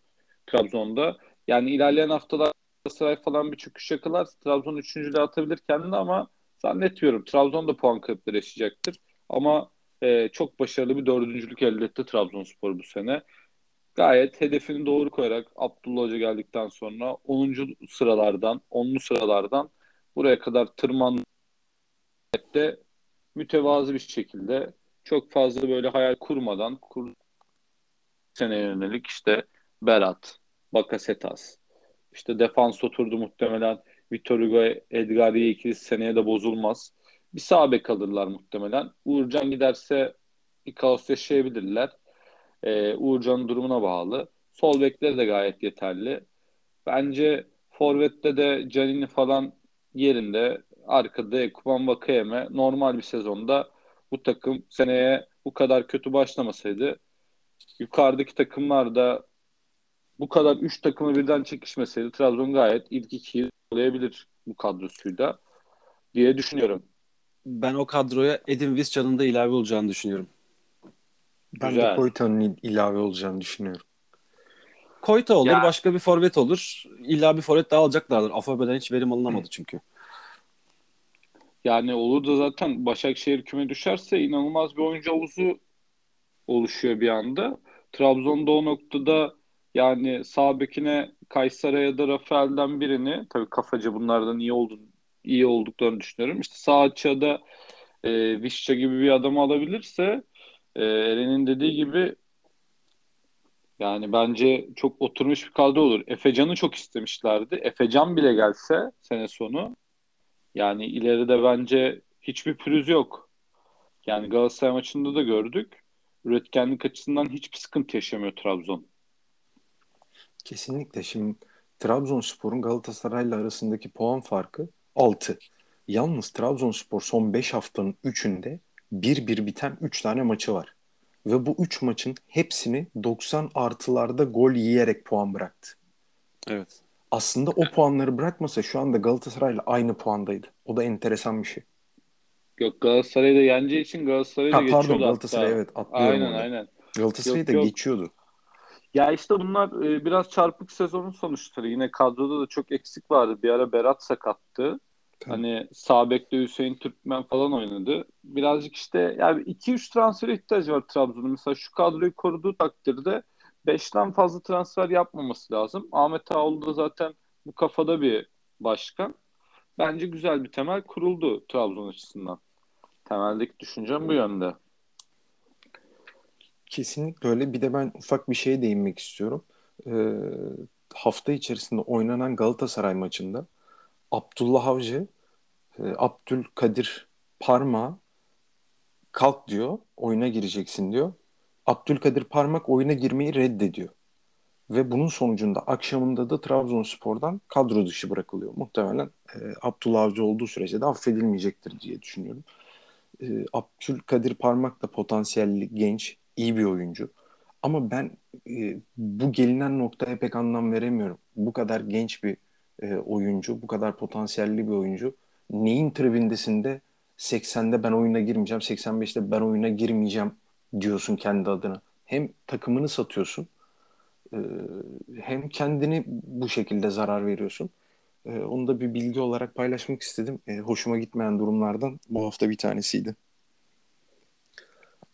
Trabzon'da. Yani ilerleyen haftalar Galatasaray falan bir çöküş yakalar. Trabzon üçüncülüğe atabilir kendini ama zannetmiyorum. Trabzon da puan kayıpları yaşayacaktır. Ama e, çok başarılı bir dördüncülük elde etti Trabzonspor bu sene. Gayet hedefini doğru koyarak Abdullah Hoca geldikten sonra 10. sıralardan, 10'lu sıralardan buraya kadar tırmandı de mütevazı bir şekilde çok fazla böyle hayal kurmadan kur seneye yönelik işte Berat, Bakasetas, işte defans oturdu muhtemelen Vitor Hugo, Edgar ikilisi seneye de bozulmaz. Bir sağ bek alırlar muhtemelen. Uğurcan giderse bir kaos yaşayabilirler. Ee, Uğurcan'ın durumuna bağlı. Sol bekleri de gayet yeterli. Bence Forvet'te de Canini falan yerinde. Arkada Ekuban Vakayeme normal bir sezonda bu takım seneye bu kadar kötü başlamasaydı yukarıdaki takımlar da bu kadar 3 takımı birden çekişmeseydi Trabzon gayet ilk ikiyi olayabilir bu kadrosuyla diye düşünüyorum. Ben o kadroya Edin Visca'nın da ilave olacağını düşünüyorum. Ben Güzel. de Koyta'nın ilave olacağını düşünüyorum. Koyta olur, Ya- başka bir forvet olur. İlla bir forvet daha alacaklardır. Afobe'den hiç verim alınamadı çünkü. Yani olur da zaten Başakşehir küme düşerse inanılmaz bir oyuncu havuzu oluşuyor bir anda. Trabzon'da o noktada yani sağ bekine Kaysera ya da Rafael'den birini tabii kafacı bunlardan iyi oldu iyi olduklarını düşünüyorum. İşte sağ açığa e, Vişça gibi bir adamı alabilirse e, Eren'in dediği gibi yani bence çok oturmuş bir kadro olur. Efecan'ı çok istemişlerdi. Efecan bile gelse sene sonu yani ileride bence hiçbir pürüz yok. Yani Galatasaray maçında da gördük. Üretkenlik açısından hiçbir sıkıntı yaşamıyor Trabzon. Kesinlikle. Şimdi Trabzonspor'un Galatasaray'la arasındaki puan farkı 6. Yalnız Trabzonspor son 5 haftanın 3'ünde 1-1 biten 3 tane maçı var. Ve bu 3 maçın hepsini 90 artılarda gol yiyerek puan bıraktı. Evet. Aslında o puanları bırakmasa şu anda Galatasaray'la aynı puandaydı. O da enteresan bir şey. Yok Galatasaray'ı da yeneceği için Galatasaray'ı da Ha, pardon geçiyordu Galatasaray hatta. evet atlıyorum Aynen orada. aynen. Galatasaray'ı da yok. geçiyordu. Ya işte bunlar e, biraz çarpık sezonun sonuçları. Yine kadroda da çok eksik vardı. Bir ara Berat sakattı. Tabii. Hani sağ bekte Hüseyin Türkmen falan oynadı. Birazcık işte yani 2-3 transfer ihtiyacı var Trabzon'un. Mesela şu kadroyu koruduğu takdirde 5'ten fazla transfer yapmaması lazım. Ahmet Ağoğlu da zaten bu kafada bir başkan. Bence güzel bir temel kuruldu Trabzon açısından. Temeldeki düşüncem bu yönde. Kesinlikle öyle. Bir de ben ufak bir şeye değinmek istiyorum. Ee, hafta içerisinde oynanan Galatasaray maçında Abdullah Avcı, e, Abdülkadir Parmağı kalk diyor, oyuna gireceksin diyor. Abdülkadir Parmak oyuna girmeyi reddediyor. Ve bunun sonucunda akşamında da Trabzonspor'dan kadro dışı bırakılıyor. Muhtemelen e, Abdullah Avcı olduğu sürece de affedilmeyecektir diye düşünüyorum. E, Abdülkadir Parmak da potansiyelli genç, iyi bir oyuncu. Ama ben e, bu gelinen noktaya pek anlam veremiyorum. Bu kadar genç bir e, oyuncu, bu kadar potansiyelli bir oyuncu neyin tribindesinde 80'de ben oyuna girmeyeceğim, 85'te ben oyuna girmeyeceğim diyorsun kendi adına. Hem takımını satıyorsun, e, hem kendini bu şekilde zarar veriyorsun. E, onu da bir bilgi olarak paylaşmak istedim. E, hoşuma gitmeyen durumlardan bu hafta bir tanesiydi.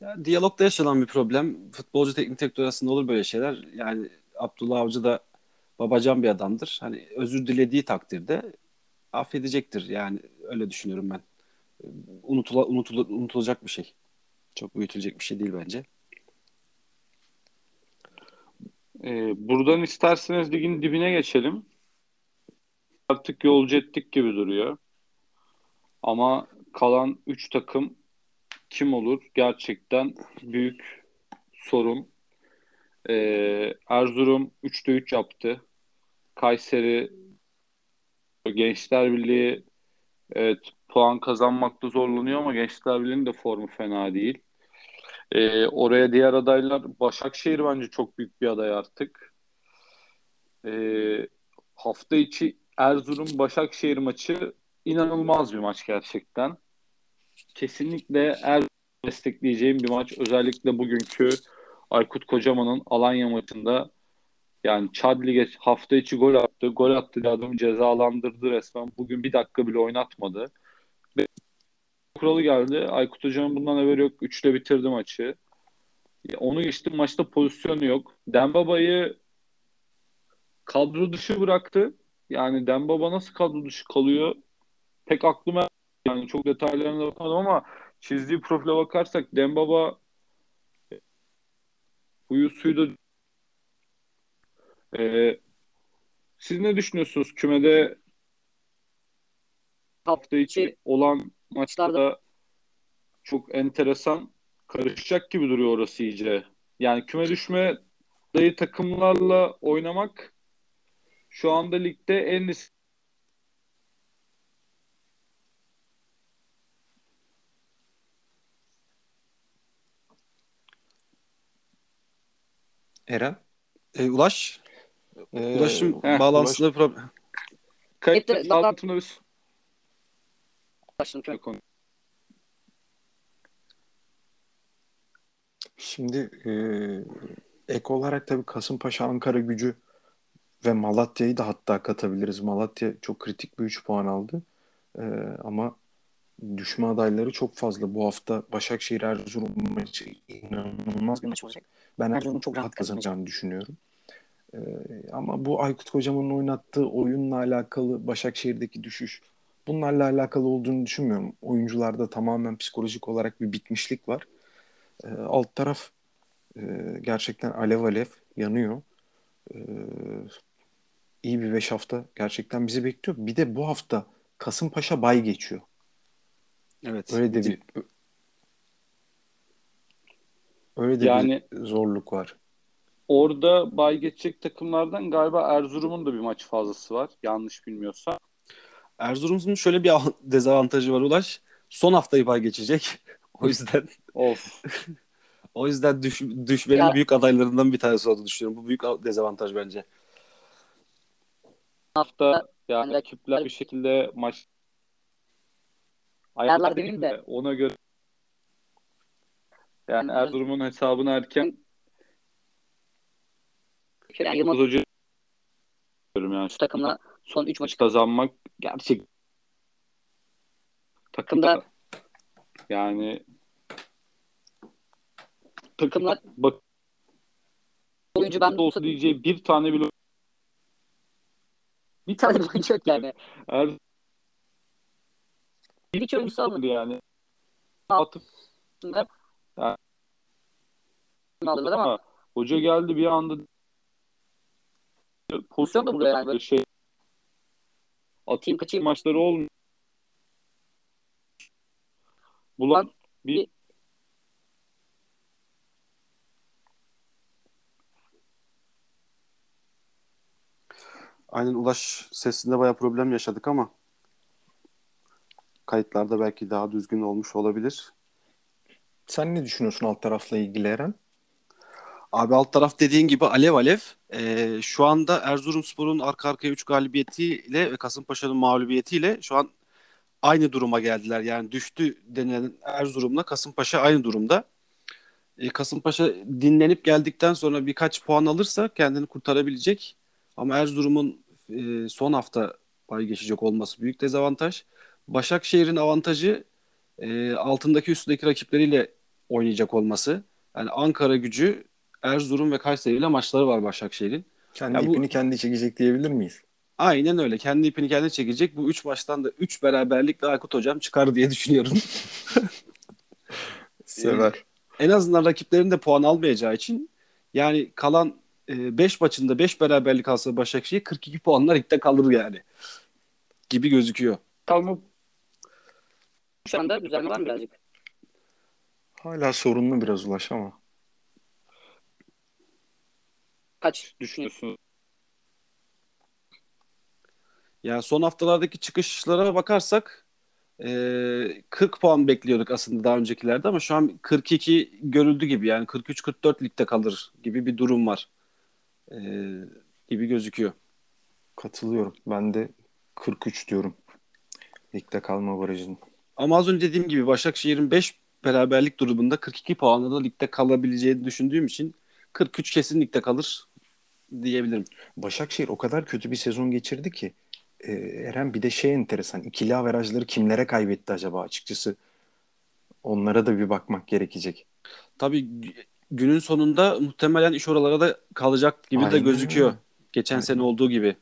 Ya, diyalogda yaşanan bir problem. Futbolcu teknik direktör arasında olur böyle şeyler. Yani Abdullah Avcı da babacan bir adamdır. Hani özür dilediği takdirde affedecektir. Yani öyle düşünüyorum ben. Unutula, unutula, unutulacak bir şey. Çok büyütülecek bir şey değil bence. Ee, buradan isterseniz ligin dibine geçelim. Artık yolcu ettik gibi duruyor. Ama kalan 3 takım kim olur? Gerçekten büyük sorun. Ee, Erzurum 3'te 3 yaptı. Kayseri Gençler Birliği evet puan kazanmakta zorlanıyor ama Gençler Birliği'nin de formu fena değil. Ee, oraya diğer adaylar Başakşehir bence çok büyük bir aday artık. Ee, hafta içi Erzurum Başakşehir maçı inanılmaz bir maç gerçekten. Kesinlikle Erzurum destekleyeceğim bir maç. Özellikle bugünkü Aykut Kocaman'ın Alanya maçında yani Çad Lig'e hafta içi gol attı. Gol attı diye adamı cezalandırdı resmen. Bugün bir dakika bile oynatmadı. Ve kuralı geldi. Aykut Hoca'nın bundan haberi yok. Üçle bitirdi maçı. Onu geçtim maçta pozisyonu yok. Dembaba'yı kadro dışı bıraktı. Yani Dembaba nasıl kadro dışı kalıyor? Pek aklıma yani çok detaylarına bakmadım ama çizdiği profile bakarsak Dembaba huyu suyu da ee, siz ne düşünüyorsunuz kümede hafta içi şey, olan maçlarda çok enteresan karışacak gibi duruyor orası iyice. Yani küme düşme dayı takımlarla oynamak şu anda ligde en risk Eren. E, Ulaş. Ee, Ulaşım heh, bağlantısında bir problem. Kayıt bağlantımda bir. Şimdi e, ek olarak tabii Kasımpaşa, Ankara gücü ve Malatya'yı da hatta katabiliriz. Malatya çok kritik bir 3 puan aldı. E, ama düşme adayları çok fazla. Bu hafta Başakşehir Erzurum maçı inanılmaz bir maç olacak. Ben Erzurum'un çok rahat kazanacağını düşünüyorum. E, ama bu Aykut Kocaman'ın oynattığı oyunla alakalı Başakşehir'deki düşüş bunlarla alakalı olduğunu düşünmüyorum. Oyuncularda tamamen psikolojik olarak bir bitmişlik var. E, alt taraf e, gerçekten alev alev yanıyor. E, iyi bir 5 hafta gerçekten bizi bekliyor. Bir de bu hafta Kasımpaşa bay geçiyor. Evet. Öyle de bir öyle de Yani- bir zorluk var. Orada bay geçecek takımlardan galiba Erzurum'un da bir maç fazlası var. Yanlış bilmiyorsam. Erzurum'un şöyle bir av- dezavantajı var Ulaş. Son haftayı bay geçecek. O yüzden Of. o yüzden düş, düşmenin Ya- büyük adaylarından bir tanesi olduğunu düşünüyorum. Bu büyük dezavantaj bence. hafta yani rakipler bir şekilde maç Ayarlar demeyeyim de. ona göre yani Erzurum'un hesabını erken Yani Yılmaz Hoca diyorum yani şu takımla son 3 maçı kazanmak gerçek takımda yani takımlar bak oyuncu ben olsa diyeceği bir tane bile bir tane oyuncu yok yani. Erzurum Bir iki oyuncusu almadı. yani atıp aslında. Ya. aldılar ama ama hoca geldi bir anda pozisyon da buluyor yani. Şey atayım kaçayım maçları olmuyor. Bulan bir Aynen Ulaş sesinde bayağı problem yaşadık ama kayıtlarda belki daha düzgün olmuş olabilir. Sen ne düşünüyorsun alt tarafla ilgili Eren? Abi alt taraf dediğin gibi alev alev. Ee, şu anda Erzurumspor'un arka arkaya 3 galibiyetiyle ve Kasımpaşa'nın mağlubiyetiyle şu an aynı duruma geldiler. Yani düştü denilen Erzurum'la Kasımpaşa aynı durumda. Ee, Kasımpaşa dinlenip geldikten sonra birkaç puan alırsa kendini kurtarabilecek. Ama Erzurum'un e, son hafta pay geçecek olması büyük dezavantaj. Başakşehir'in avantajı e, altındaki üstündeki rakipleriyle oynayacak olması. Yani Ankara gücü Erzurum ve Kayseri ile maçları var Başakşehir'in. Kendi Ya bu- ipini kendi çekecek diyebilir miyiz? Aynen öyle. Kendi ipini kendi çekecek. Bu üç maçtan da üç beraberlikle Aykut Hocam çıkar diye düşünüyorum. Sever. en azından rakiplerin de puan almayacağı için yani kalan 5 maçında 5 beraberlik alsa Başakşehir 42 puanlar ligde kalır yani. Gibi gözüküyor. kalma şu anda düzenli var mı birazcık? Hala sorunlu biraz Ulaş ama. Kaç düşünüyorsun. Yani son haftalardaki çıkışlara bakarsak e, 40 puan bekliyorduk aslında daha öncekilerde ama şu an 42 görüldü gibi yani 43-44 ligde kalır gibi bir durum var. E, gibi gözüküyor. Katılıyorum. Ben de 43 diyorum. Ligde kalma barajının. Ama az önce dediğim gibi Başakşehir'in 5 beraberlik durumunda 42 puanla da ligde kalabileceğini düşündüğüm için 43 kesinlikle kalır diyebilirim. Başakşehir o kadar kötü bir sezon geçirdi ki e, Eren bir de şey enteresan. İkili averajları kimlere kaybetti acaba açıkçası? Onlara da bir bakmak gerekecek. Tabii gü- günün sonunda muhtemelen iş oralara da kalacak gibi de Aynen gözüküyor. öyle. Geçen Aynen. sene olduğu gibi.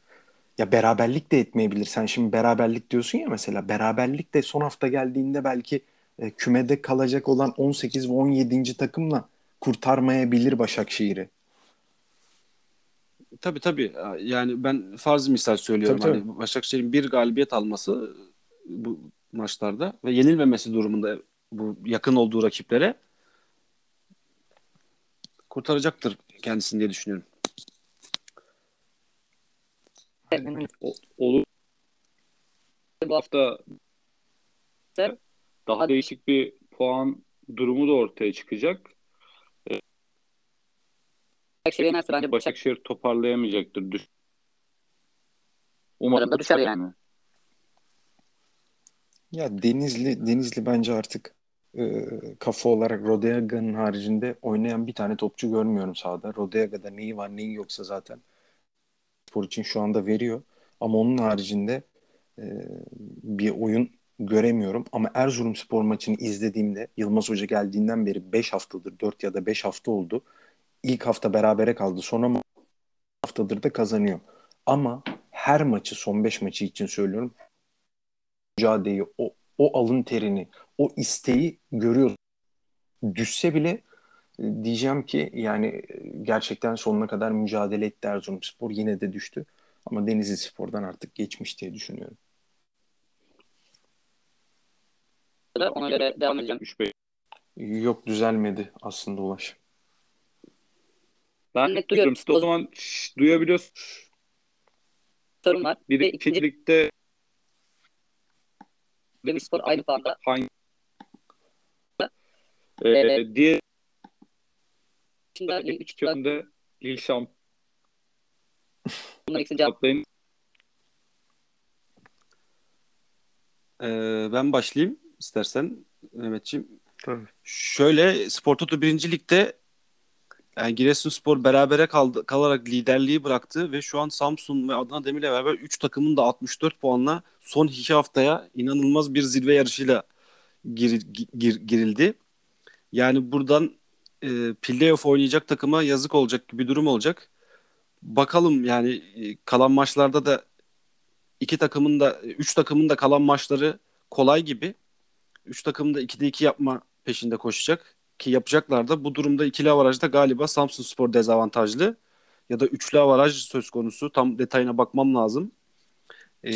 Ya beraberlik de etmeyebilir. Sen şimdi beraberlik diyorsun ya mesela. Beraberlik de son hafta geldiğinde belki e, kümede kalacak olan 18 ve 17. takımla kurtarmayabilir Başakşehir'i. Tabii tabii. Yani ben farz misal söylüyorum. Tabii, hani Başakşehir'in bir galibiyet alması bu maçlarda ve yenilmemesi durumunda bu yakın olduğu rakiplere kurtaracaktır kendisini diye düşünüyorum. O- olur. Bu hafta daha değişik bir puan durumu da ortaya çıkacak. Başakşehir'e yenerse bence Başak Başakşehir toparlayamayacaktır. Düş Umarım da düşer yani. Ya Denizli Denizli bence artık e, kafa olarak Rodeaga'nın haricinde oynayan bir tane topçu görmüyorum sahada. Rodeaga'da neyi var neyi yoksa zaten spor için şu anda veriyor. Ama onun haricinde e, bir oyun göremiyorum. Ama Erzurumspor maçını izlediğimde Yılmaz Hoca geldiğinden beri 5 haftadır 4 ya da 5 hafta oldu. İlk hafta berabere kaldı. Sonra haftadır da kazanıyor. Ama her maçı son 5 maçı için söylüyorum mücadeleyi, o, o alın terini, o isteği görüyoruz. Düşse bile e, diyeceğim ki yani e, gerçekten sonuna kadar mücadele etti Erzurumspor. Yine de düştü. Ama Denizli Spor'dan artık geçmiş diye düşünüyorum. Ona göre devam edeceğim. 3-5. Yok düzelmedi aslında Ulaş. Ben Net duyuyorum. Siz o zaman şş, duyabiliyorsun. Sorun var. Bir Ve de ikinci ikincilikte Demirspor aynı puanda. hangi Evet. ee, diğer Şimdi lig üç puan. yönde Lille şampiyon Bunların ikisini cevap. atlayın. Ee, ben başlayayım istersen Mehmetciğim. Tabii. Şöyle Spor Toto 1. Lig'de yani Giresunspor berabere kaldı, kalarak liderliği bıraktı ve şu an Samsun ve Adana Demir'le beraber 3 takımın da 64 puanla son 2 haftaya inanılmaz bir zirve yarışıyla gir, gir- girildi. Yani buradan e, playoff oynayacak takıma yazık olacak gibi bir durum olacak. Bakalım yani e, kalan maçlarda da iki takımın da üç takımın da kalan maçları kolay gibi. Üç takım da 2'de 2 yapma peşinde koşacak ki yapacaklar da bu durumda ikili avarajda galiba Samsunspor dezavantajlı ya da üçlü avaraj söz konusu. Tam detayına bakmam lazım. Ee,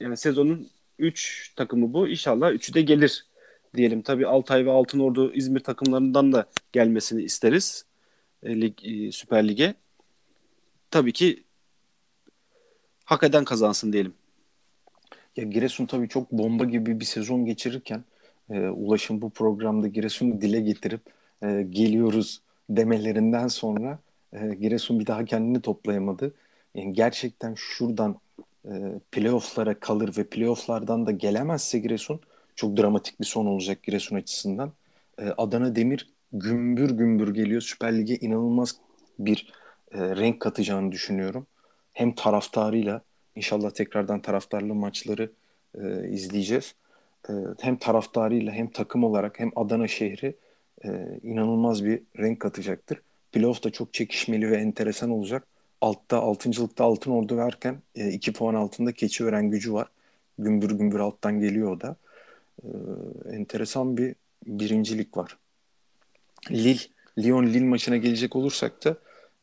yani sezonun 3 takımı bu. İnşallah üçü de gelir diyelim. Tabii Altay ve Altınordu İzmir takımlarından da gelmesini isteriz. E, lig, e, Süper Lig'e. Tabii ki hak eden kazansın diyelim. Ya Giresun tabii çok bomba gibi bir sezon geçirirken e, Ulaş'ın bu programda Giresun'u dile getirip e, geliyoruz demelerinden sonra e, Giresun bir daha kendini toplayamadı. Yani gerçekten şuradan e, playoff'lara kalır ve playoff'lardan da gelemezse Giresun çok dramatik bir son olacak Giresun açısından. E, Adana Demir gümbür gümbür geliyor. Süper Lig'e inanılmaz bir e, renk katacağını düşünüyorum. Hem taraftarıyla inşallah tekrardan taraftarlı maçları e, izleyeceğiz. E, hem taraftarıyla hem takım olarak hem Adana şehri e, inanılmaz bir renk katacaktır. Playoff da çok çekişmeli ve enteresan olacak. Altta, altıncılıkta altın ordu verken 2 puan altında Keçiören gücü var. Gümbür gümbür alttan geliyor o da. E, enteresan bir birincilik var. Lille, Lyon Lille maçına gelecek olursak da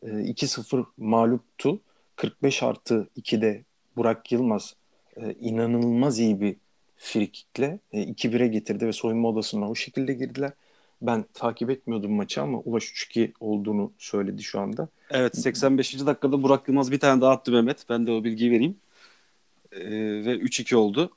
e, 2-0 mağluptu. 45 artı 2'de Burak Yılmaz e, inanılmaz iyi bir frikikle e, 2-1'e getirdi ve soyunma odasına o şekilde girdiler. Ben takip etmiyordum maçı ama Ulaş 3-2 olduğunu söyledi şu anda. Evet 85. dakikada Burak Yılmaz bir tane daha attı Mehmet. Ben de o bilgiyi vereyim. Ee, ve 3-2 oldu.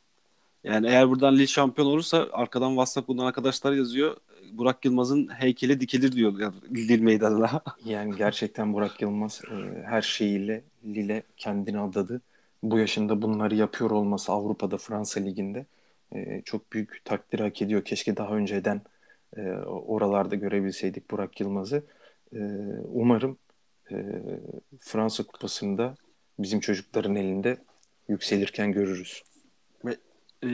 Yani eğer buradan Lille şampiyon olursa arkadan WhatsApp bundan arkadaşlar yazıyor. Burak Yılmaz'ın heykeli dikilir diyor yani Lille meydanına. Yani gerçekten Burak Yılmaz e, her şeyiyle Lille kendini adadı. Bu yaşında bunları yapıyor olması Avrupa'da Fransa Ligi'nde e, çok büyük takdir hak ediyor. Keşke daha önceden e, oralarda görebilseydik Burak Yılmaz'ı. E, umarım e, Fransa Kupası'nda bizim çocukların elinde yükselirken görürüz. Ee,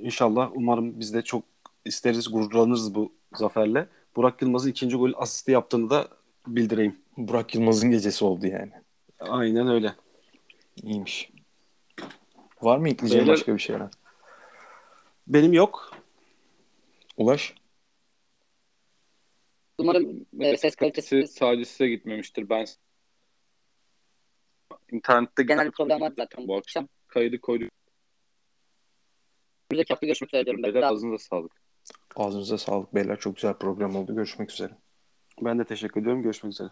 inşallah umarım biz de çok isteriz, gururlanırız bu zaferle. Burak Yılmaz'ın ikinci gol asisti yaptığını da bildireyim. Burak Yılmaz'ın gecesi oldu yani. Aynen öyle. İyiymiş. Var mı ekleyeceğin Beyler- başka bir şey? Eren? Benim yok. Ulaş? Umarım e, ses kalitesi sadece size gitmemiştir. Ben internette genel var zaten. bu akşam kaydı koydum. Önümüzdeki hafta görüşmek üzere diyorum. Beyler ağzınıza sağlık. Ağzınıza sağlık beyler. Çok güzel program oldu. Görüşmek üzere. Ben de teşekkür ediyorum. Görüşmek üzere.